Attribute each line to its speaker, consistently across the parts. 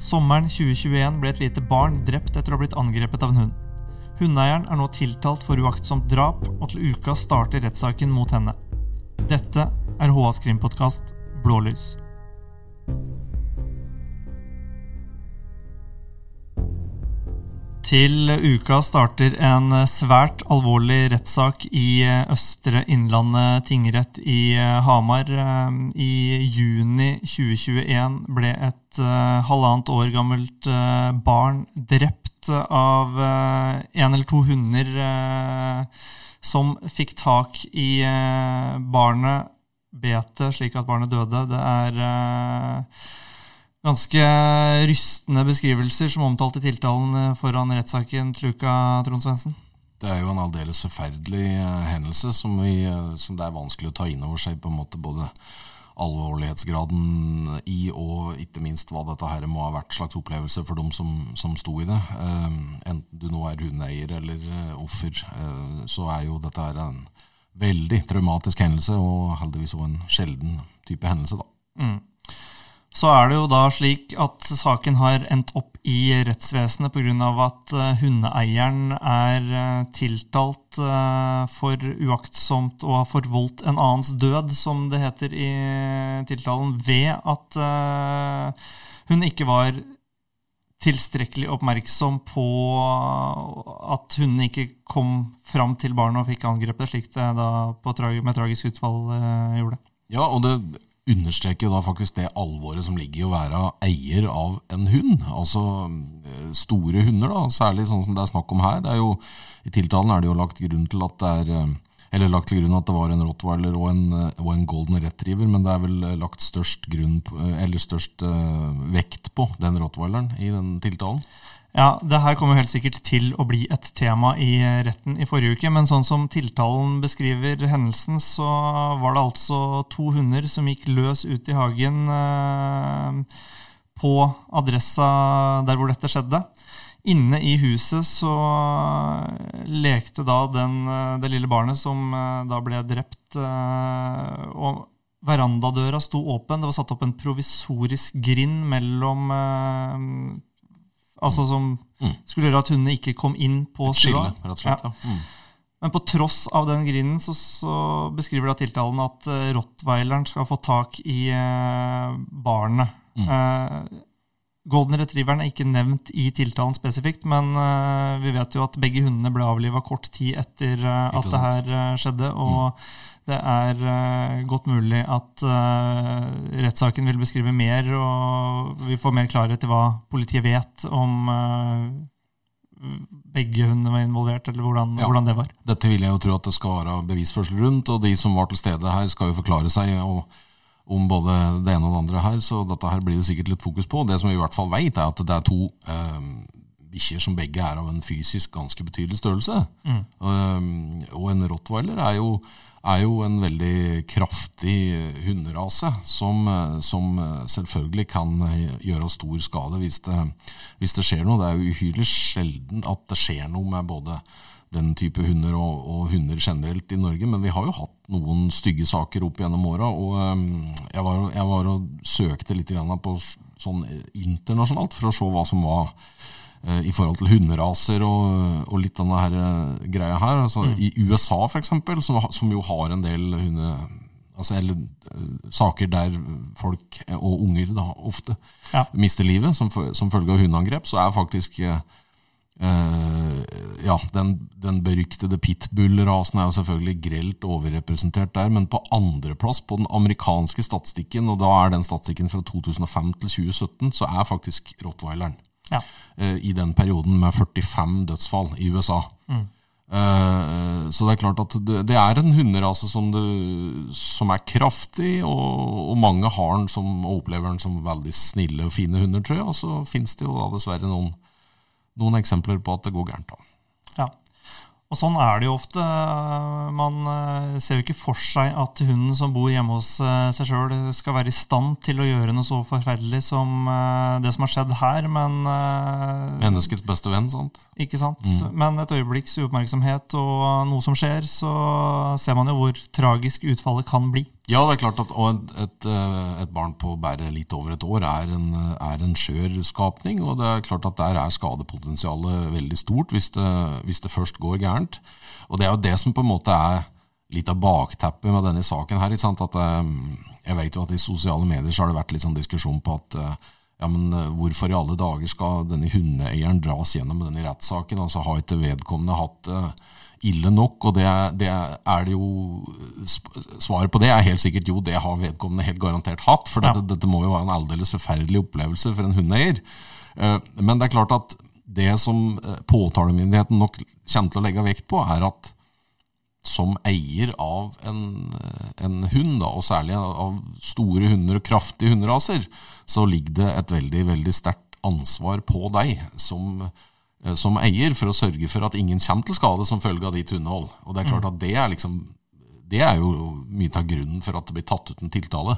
Speaker 1: Sommeren 2021 ble et lite barn drept etter å ha blitt angrepet av en hund. Hundeeieren er nå tiltalt for uaktsomt drap, og til uka starter rettssaken mot henne. Dette er HAs krimpodkast Blålys. Til uka starter en svært alvorlig rettssak i Østre Innlandet tingrett i Hamar. I juni 2021 ble et halvannet år gammelt barn drept av en eller to hunder som fikk tak i barnet, bet det slik at barnet døde. Det er Ganske rystende beskrivelser som omtalte tiltalen foran rettssaken til uka, Trond Svendsen.
Speaker 2: Det er jo en aldeles forferdelig hendelse som, vi, som, det er vanskelig å ta inn over seg. på en måte Både alvorlighetsgraden i og ikke minst hva dette her må ha vært slags opplevelse for dem som, som sto i det. Enten du nå er hundeeier eller offer, så er jo dette her en veldig traumatisk hendelse, og heldigvis òg en sjelden type hendelse. da.
Speaker 1: Mm. Så er det jo da slik at saken har endt opp i rettsvesenet pga. at hundeeieren er tiltalt for uaktsomt å ha forvoldt en annens død, som det heter i tiltalen, ved at hun ikke var tilstrekkelig oppmerksom på at hundene ikke kom fram til barnet og fikk angrepet, slik det da med tragisk utfall gjorde.
Speaker 2: Ja, og det understreker jo da faktisk det alvoret som ligger i å være eier av en hund. Altså store hunder, da, særlig sånn som det er snakk om her. Er jo, I tiltalen er det jo lagt grunn til at det er eller lagt til grunn at det var en rottweiler og en, og en golden retriever, men det er vel lagt størst, grunn, størst vekt på den rottweileren i den tiltalen?
Speaker 1: Ja, det her kommer helt sikkert til å bli et tema i retten i forrige uke. Men sånn som tiltalen beskriver hendelsen, så var det altså to hunder som gikk løs ut i hagen eh, på adressa der hvor dette skjedde. Inne i huset så lekte da den, det lille barnet som da ble drept. og Verandadøra sto åpen. Det var satt opp en provisorisk grind mellom Altså som mm. skulle gjøre at hundene ikke kom inn på
Speaker 2: stua. ja. Mm.
Speaker 1: Men på tross av den grinden så, så beskriver da tiltalen at uh, rottweileren skal få tak i uh, barnet. Mm. Uh, Golden retrieveren er ikke nevnt i tiltalen spesifikt, men vi vet jo at begge hundene ble avliva kort tid etter at det her skjedde. og mm. Det er uh, godt mulig at uh, rettssaken vil beskrive mer, og vi får mer klarhet i hva politiet vet om uh, begge hundene var involvert, eller hvordan, ja, hvordan, det var.
Speaker 2: Dette vil jeg jo tro at det skal være bevisførsel rundt, og de som var til stede her, skal jo forklare seg og, om både det ene og det andre her, så dette her blir det sikkert litt fokus på. Det som vi i hvert fall vet, er at det er to bikkjer som begge er av en fysisk ganske betydelig størrelse. Mm. og en rottweiler er jo er jo en veldig kraftig hunderase som, som, selvfølgelig kan gjøre stor skade hvis det, hvis det, skjer noe. Det er jo uhyrlig sjelden at det skjer noe med både den type hunder og, og, hunder generelt i Norge, men vi har jo hatt noen stygge saker opp gjennom åra. Og um, jeg var, jeg var, og søkte litt på sånn internasjonalt for å se hva som var Eh, i forhold til hunderaser og, og litt denne her eh, greia her. Altså, mm. I USA, for eksempel, som, som, jo har en del hunde... Altså, eller uh, saker der folk, og unger da, ofte, ja. mister livet som, som, følge av hundeangrep, så er faktisk uh, ja, den, den beryktede pitbull-rasen er jo selvfølgelig grelt overrepresentert der, men på andreplass på den amerikanske statistikken, og da er den statistikken fra 2005 til 2017, så er faktisk rottweileren ja. Eh, i den perioden med 45 dødsfall i USA. Mm. Uh, så det er klart at det, det er en hunderase som, det, som er kraftig, og, og, mange har den som, og opplever den som veldig snille og fine hunder, tror jeg. Og så finnes det jo da dessverre noen, noen eksempler på at det går gærent. da.
Speaker 1: Og sånn er det jo ofte. Man eh, ser jo ikke for seg at hunden som bor hjemme hos eh, seg sjøl, skal være i stand til å gjøre noe så forferdelig som eh, det som har skjedd her, men
Speaker 2: Menneskets beste venn, sant?
Speaker 1: Ikke sant. Mm. Men et øyeblikks uoppmerksomhet og noe som skjer, så ser man jo hvor tragisk utfallet kan bli.
Speaker 2: Ja, det er klart at et, et, eh, et, barn på bare litt over et år er en, er en skjør skapning. Og det er klart at der er skadepotensialet veldig stort hvis det, hvis det, først går gærent. Og det er jo det som på en måte er litt av bakteppet med denne saken her. At, eh, jeg vet jo at i sosiale medier så har det vært litt sånn diskusjon på at eh, ja, men hvorfor i alle dager skal denne hundeeieren dras gjennom denne rettssaken? Altså Har ikke vedkommende hatt ille nok, og det, det, er det jo Svaret på det er helt sikkert jo, det har vedkommende helt garantert hatt. For dette, ja. dette må jo være en aldeles forferdelig opplevelse for en hundeeier. Eh, men det er klart at det som eh, påtalemyndigheten nok kommer til å legge vekt på, er at som eier av en, en hund, da, og særlig av store hunder og kraftige hunderaser, så ligger det et veldig, veldig sterkt ansvar på deg som Eh, som eier for å sørge for at ingen kommer til skade som følge av ditt hundehold. Og det er klart mm. at det er, liksom, det er jo mye av grunnen for at det blir tatt ut en tiltale.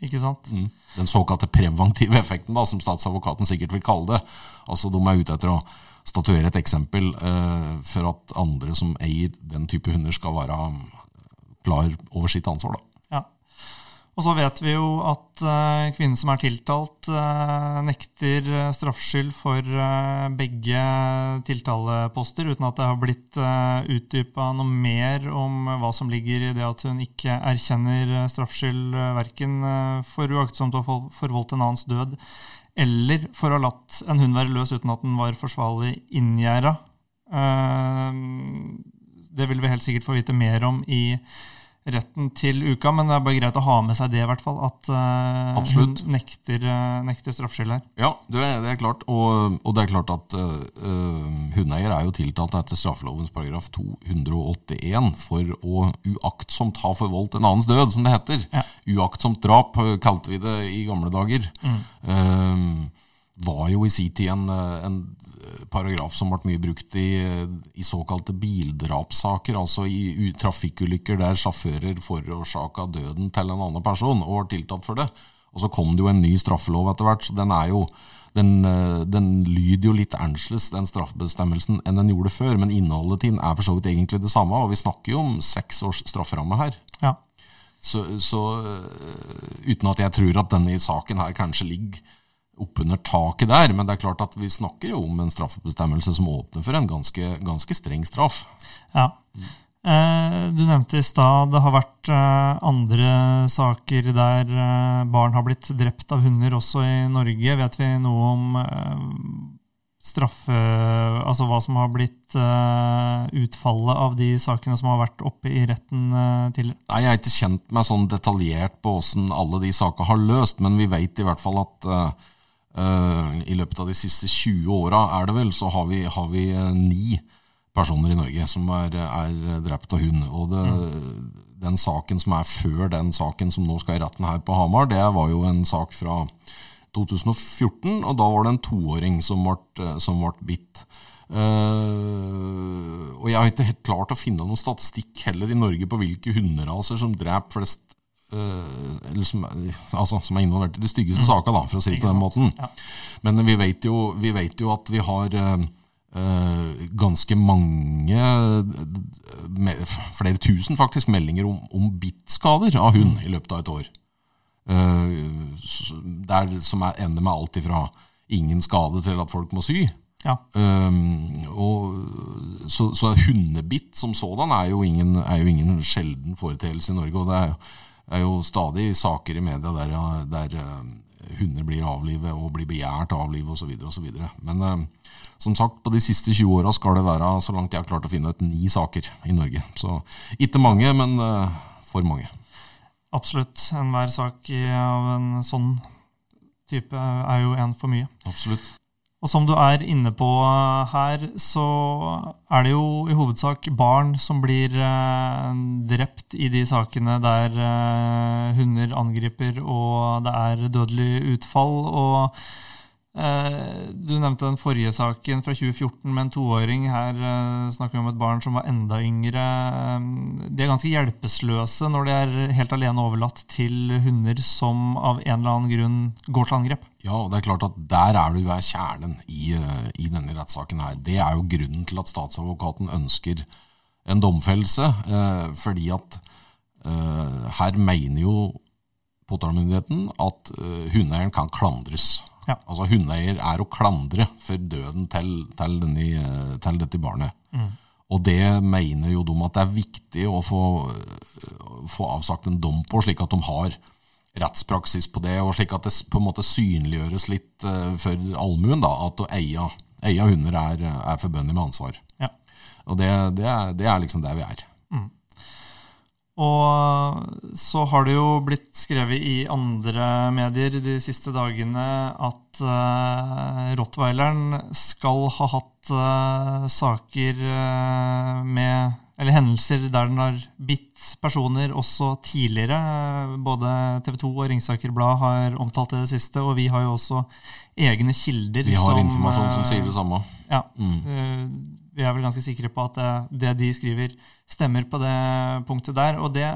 Speaker 1: Ikke sant? Mm.
Speaker 2: Den såkalte preventive effekten, da, som statsadvokaten sikkert vil kalle det. Altså De er ute etter å statuere et eksempel uh, for at andre som eier den type hunder, skal være klar over sitt ansvar. da.
Speaker 1: Og så vet vi jo at uh, kvinnen som er tiltalt, uh, nekter uh, straffskyld for begge tiltaleposter, uten at det har blitt utdypa noe mer om hva som ligger i det at hun ikke erkjenner straffskyld verken for uaktsomt å ha forvoldt en annens død eller for å ha latt en hund være løs uten at den var forsvarlig inngjerda. det vil vi helt sikkert få vite mer om i retten til uka, men det er bare greit å ha med seg det, i hvert fall. At uh, hun nekter, uh, nekter straffskyld her.
Speaker 2: Ja, det er, det er klart. Og, og, det er klart at uh, hundeeier er jo tiltalt etter straffelovens paragraf 281 for å uaktsomt ha forvoldt en annens død, som det heter. Ja. Uaktsomt drap kalte vi det i gamle dager. Mm. Uh, var jo i sin tid en, en, paragraf som ble mye brukt i, i såkalte bildrapssaker, altså i trafikkulykker der sjåfører forårsaka døden til en annen person og var tiltatt for det. Og så kom det jo en ny straffelov etter hvert, så den er jo den, den lyder jo litt annerledes, den straffebestemmelsen, enn den gjorde før. Men innholdet til den er for så vidt egentlig det samme, og vi snakker jo om seks års strafferamme her.
Speaker 1: Ja.
Speaker 2: Så, så, uten at jeg tror at denne saken her kanskje ligger oppunder taket der. Men det er klart at vi snakker jo om en straffebestemmelse som åpner for en ganske, ganske streng straff.
Speaker 1: Ja. Eh, du nevnte i stad det har vært eh, andre saker der eh, barn har blitt drept av hunder, også i Norge. Vet vi noe om straffe Altså hva som har blitt utfallet av de sakene som har vært oppe i retten tidligere?
Speaker 2: Nei, Jeg er ikke kjent med sånn detaljert på åssen alle de sakene har løst, men vi vet i hvert fall at Uh, I løpet av de siste 20 åra er det vel, så har vi, har vi uh, ni personer i Norge som er, er drept av hund. Og det, mm. den saken som er før den saken som nå skal i retten her på Hamar, det var jo en sak fra 2014, og da var det en toåring som ble, eh, som ble bitt. Uh, og jeg har ikke helt klart å finne noen statistikk heller i Norge på hvilke hunderaser som dreper flest Uh, som, altså, som, er involvert i de styggeste mm. saka, da, for å si det på den måten. Ja. Men vi vet, jo, vi vet, jo, at vi har uh, ganske mange, uh, flere tusen faktisk, meldinger om, om bittskader av hund i løpet av et år. der som er, ender med alt ifra ingen skade til at folk må sy.
Speaker 1: Ja.
Speaker 2: Og, så, så hundebitt som sådan er jo ingen, er jo ingen sjelden foreteelse i Norge. og det er jo det er jo stadig saker i media der, der uh, hunder blir avlivet og blir begjært avlivet osv. osv. Men uh, som sagt, på de siste 20 åra skal det være, så langt jeg har klart å finne ut, ni saker i Norge. Så ikke mange, men uh, for mange.
Speaker 1: Absolutt. Enhver sak av en sånn type er jo en for mye.
Speaker 2: Absolutt.
Speaker 1: Og som du er inne på eh, her, så er det jo i hovedsak barn som blir eh, drept i de sakene der eh, hunder angriper og det er dødelig utfall. og du nevnte den forrige saken fra 2014 med en toåring. Her eh, snakker vi om et barn som var enda yngre. Eh, de er ganske hjelpeløse når de er helt alene overlatt til hunder som av en eller annen grunn går til angrep.
Speaker 2: Ja, og det er klart at der er du ved kjernen i, i denne rettssaken her. Det er jo grunnen til at statsadvokaten ønsker en domfellelse. fordi at Eh, her mener jo påtalemyndigheten at eh, hundeeieren kan klandres.
Speaker 1: Ja.
Speaker 2: Altså Hundeeier er å klandre for døden til, til, denne, eh, til dette barnet. Og det mener jo de at det er viktig å få, eh, få avsagt en dom på, slik at de har rettspraksis på det, og slik at det på en måte synliggjøres litt eh, for allmuen da, at å eie, eie hunder er, er forbundet med ansvar.
Speaker 1: Ja.
Speaker 2: Og det, det, er, det er liksom der vi er.
Speaker 1: Og så har det jo blitt skrevet i andre medier de siste dagene at uh, rottweileren skal ha hatt uh, saker uh, med Eller hendelser der den har bitt personer også tidligere. Både TV 2 og Ringsaker Blad har omtalt det det siste, og vi har jo også egne kilder
Speaker 2: Vi har
Speaker 1: som
Speaker 2: informasjon som sier det samme.
Speaker 1: ja.
Speaker 2: Mm.
Speaker 1: Eh, Vi er vel ganske sikre på at det, det de skriver, stemmer på det punktet der. Og det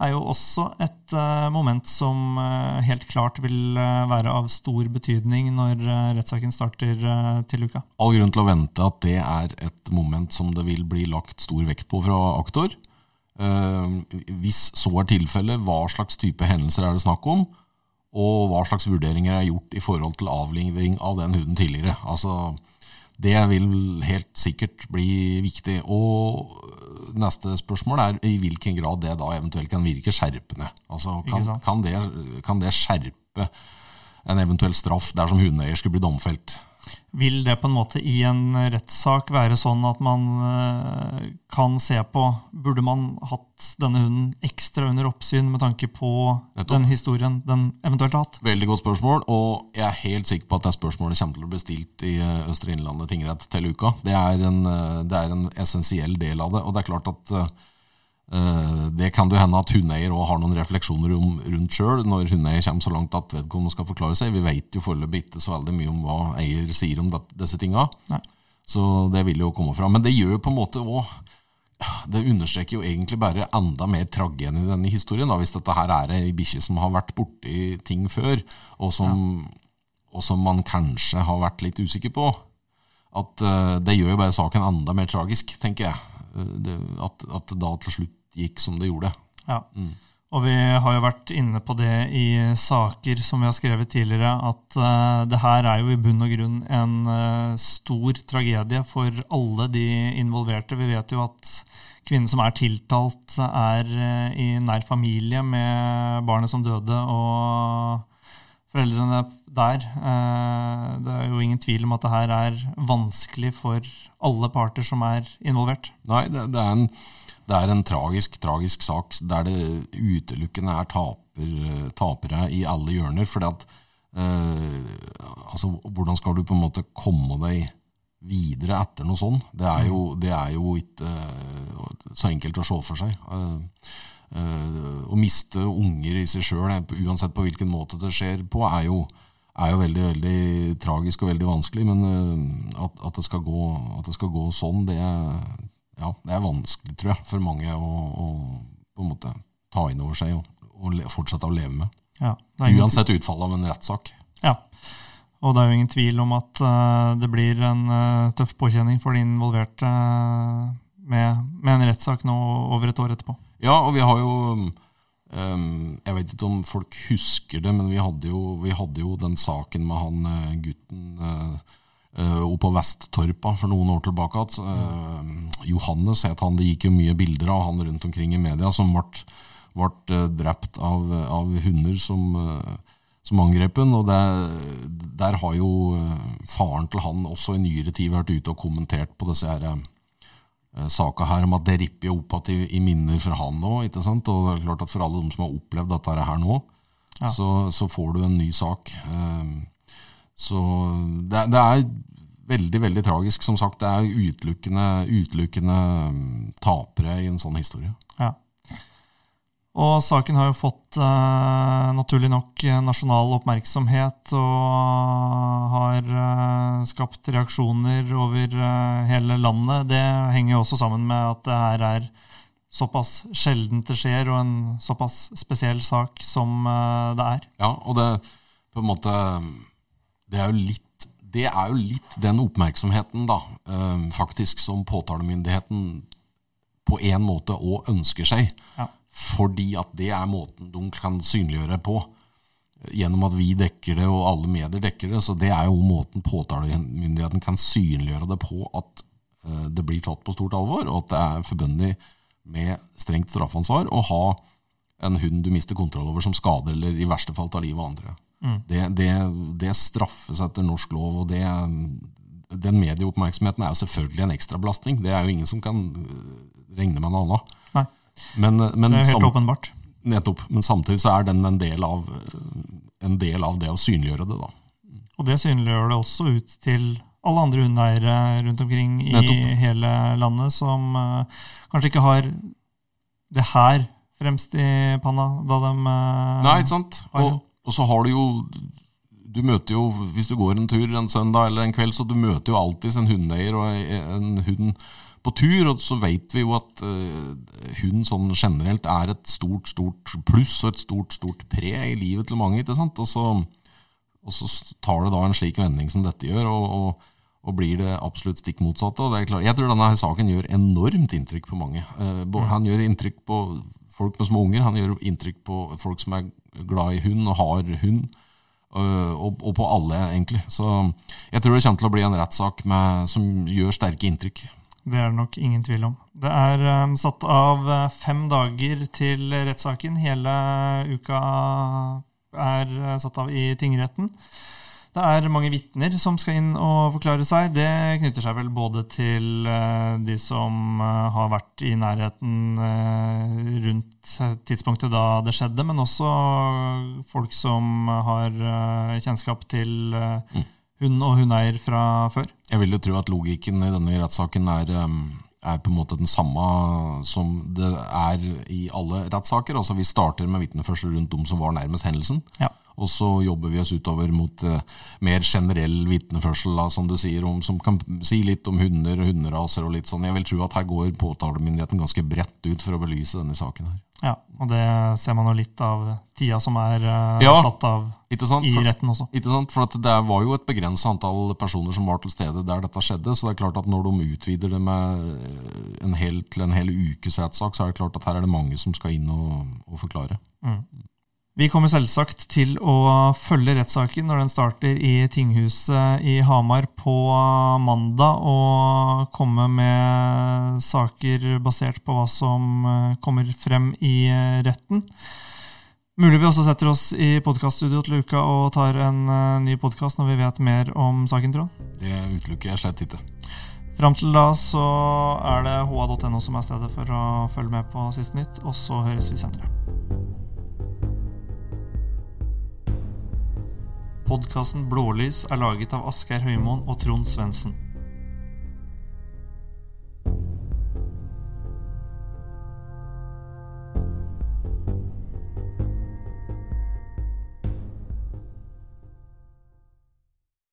Speaker 1: er jo også et eh, moment som eh, helt klart vil eh, være av stor betydning når eh, rettssaken starter eh, til uka.
Speaker 2: All grunn til å vente at det er et moment som det vil bli lagt stor vekt på fra aktor. Eh, hvis så er tilfellet, hva slags type hendelser er det snakk om? Og hva slags vurderinger er gjort i forhold til avliving av den huden tidligere? Altså, det vil helt sikkert bli viktig. Og neste spørsmål er i hvilken grad det da eventuelt kan virke skjerpende. Altså, kan, kan, det, kan det skjerpe en eventuell straff dersom hundeeier skulle bli domfelt?
Speaker 1: Vil det på en måte i en rettssak være sånn at man eh, kan se på Burde man hatt denne hunden ekstra under oppsyn med tanke på
Speaker 2: Nettopp.
Speaker 1: den historien den eventuelt har hatt?
Speaker 2: Veldig godt spørsmål, og jeg er helt sikker på at det spørsmålet kommer til å bli stilt i eh, Østre Innlandet tingrett til uka. Det er en, eh, det er en essensiell del av det, og det er klart at det kan det hende at hundeeier òg har noen refleksjoner om, rundt sjøl, når hundeeier kommer så langt at vedkommende skal forklare seg. Vi vet jo foreløpig ikke så veldig mye om hva eier sier om det, disse tinga, så det vil jo komme fram. Men det gjør jo på en måte òg det understreker jo egentlig bare enda mer tragedien i denne historien. Da, hvis dette her er ei bikkje som har vært borti ting før, og som, og som man kanskje har vært litt usikker på. At uh, Det gjør jo bare saken enda mer tragisk, tenker jeg. Eh, det, at, at da til slutt gikk som det gjorde.
Speaker 1: Ja. Og vi har jo vært inne på det i saker som vi har skrevet tidligere, at uh, det her er jo i bunn og grunn en uh, stor tragedie for alle de involverte. Vi vet jo at kvinnen som er tiltalt, er uh, i nær familie med barnet som døde, og foreldrene der. Det er jo ingen tvil om at det her er vanskelig for alle parter som er involvert.
Speaker 2: Nei, det, det, er en, det er en tragisk, tragisk sak der det utelukkende er taper, tapere i alle hjørner. fordi at eh, altså, Hvordan skal du på en måte komme deg videre etter noe sånt? Det er jo, det er jo ikke eh, så enkelt å se for seg. Eh, eh, å miste unger i seg sjøl, uansett på hvilken måte det skjer på, er jo, er jo veldig veldig tragisk og veldig vanskelig. Men eh, at, at, det skal gå, at det skal gå sånn, det ja, det er vanskelig, tror jeg, for mange å, å på en måte ta inn over seg og, og le, fortsette å leve med.
Speaker 1: Ja,
Speaker 2: Uansett utfallet av en rettssak.
Speaker 1: Ja, og det er jo ingen tvil om at uh, det blir en uh, tøff påkjenning for de involverte uh, med, med en rettssak nå over et år etterpå.
Speaker 2: Ja, og vi har jo um, Jeg vet ikke om folk husker det, men vi hadde jo, vi hadde jo den saken med han gutten uh, oppe på Vesttorpa for noen år tilbake. At, eh, Johannes het han. Det gikk jo mye bilder av han rundt omkring i media som ble, ble eh, drept av, av hunder som, eh, som angrep ham. Og det, der har jo eh, faren til han også i nyere tid vært ute og kommentert på disse her eh, saka her om at det ripper opp igjen i, i minner for han nå. ikke sant? Og det er klart at for alle de som har opplevd dette her nå,
Speaker 1: Ja.
Speaker 2: så, så får du en ny sak. Um, så det, det er veldig, veldig tragisk. Som sagt, det er utelukkende, utelukkende um, tapere i en sånn historie.
Speaker 1: Ja. Og saken har jo fått eh, naturlig nok eh, nasjonal oppmerksomhet og har eh, skapt reaksjoner over eh, hele landet. Det henger jo også sammen med at det her er såpass sjeldent det skjer, og en såpass spesiell sak som eh, det er.
Speaker 2: Ja, og det på en måte Det er jo litt, det er jo litt den oppmerksomheten, da, um, faktisk, som påtalemyndigheten på en måte òg ønsker seg.
Speaker 1: Ja.
Speaker 2: fordi at det er måten de kan synliggjøre på. Gjennom at vi dekker det, og alle medier dekker det. Så det er jo måten påtalemyndigheten kan synliggjøre det på at eh, det blir tatt på stort alvor, og at det er forbundet med strengt straffansvar å ha en hund du mister kontroll over som skader, eller i verste fall tar livet av andre. Mm. Det, det, det, straffes etter norsk lov, og det, den medieoppmerksomheten er jo selvfølgelig en ekstrabelastning. Det er jo ingen som kan regne med noe annet.
Speaker 1: Nei. Men, men, det er helt åpenbart.
Speaker 2: Nettopp. Men samtidig så er den en del av, en del av det å synliggjøre det, da.
Speaker 1: Og det synliggjør det også ut til alle andre hundeeiere rundt omkring i Nettopp. hele landet som uh, kanskje ikke har det her fremst i panna da de uh,
Speaker 2: Nei, ikke sant. Og, og, så har du jo du møter jo, Hvis du går en tur en søndag eller en kveld, så du møter jo alltid en hundeeier og en hund på tur, og så vet vi jo at uh, hund sånn generelt er et stort, stort pluss og et stort, stort pre i livet til mange. ikke sant? Og så, og så tar det da en slik vending som dette gjør, og, og, og blir det absolutt stikk motsatte. og det er klart, Jeg tror denne her saken gjør enormt inntrykk på mange. Uh, han gjør inntrykk på folk med små unger, han gjør inntrykk på folk som er glad i hund og har hund. Uh, og, på alle, egentlig. Så jeg tror det kommer til å bli en rettssak som gjør sterke inntrykk.
Speaker 1: Det er det nok ingen tvil om. Det er um, satt av eh, fem dager til rettssaken. Hele uka er satt av i tingretten. Det er mange vitner som skal inn og forklare seg. Det knytter seg vel både til uh, de som har vært i nærheten rundt tidspunktet da det skjedde, men også folk som har kjennskap til hun hund og hundeeier fra før?
Speaker 2: Jeg vil jo tro at logikken i denne rettssaken er, er, på en måte den samme som det er i alle rettssaker. Altså Vi starter med vitneførsel rundt dem som var nærmest hendelsen. Ja. Og så jobber vi oss utover mot uh, mer generell vitneførsel, som du sier, om, som kan si litt om hunder og hunderaser og litt sånn. Jeg vil tro at her går påtalemyndigheten ganske bredt ut for å belyse denne saken her.
Speaker 1: Ja, og det ser man jo litt av tida som er uh, ja, satt av i retten også.
Speaker 2: Ikke sant, for Det var jo et begrenset antall personer som var til stede der dette skjedde. Så det er klart at når de utvider det med en hel, til en hel ukes rettssak, så er det klart at her er det mange som skal inn og, og forklare. Mm.
Speaker 1: Vi kommer selvsagt til å følge rettssaken når den starter i tinghuset i Hamar på mandag, og komme med saker basert på hva som eh, kommer frem i eh, retten. Mulig vi også setter oss i podkaststudioet til uka og tar en eh, ny podkast når vi vet mer om saken, Trond?
Speaker 2: Det utelukker jeg slett ikke.
Speaker 1: Fram til da så er det ha.no som er stedet for å følge med på siste nytt, og så høres vi senere. Podkasten Blålys er laget av Asgeir Høymoen og Trond Svendsen.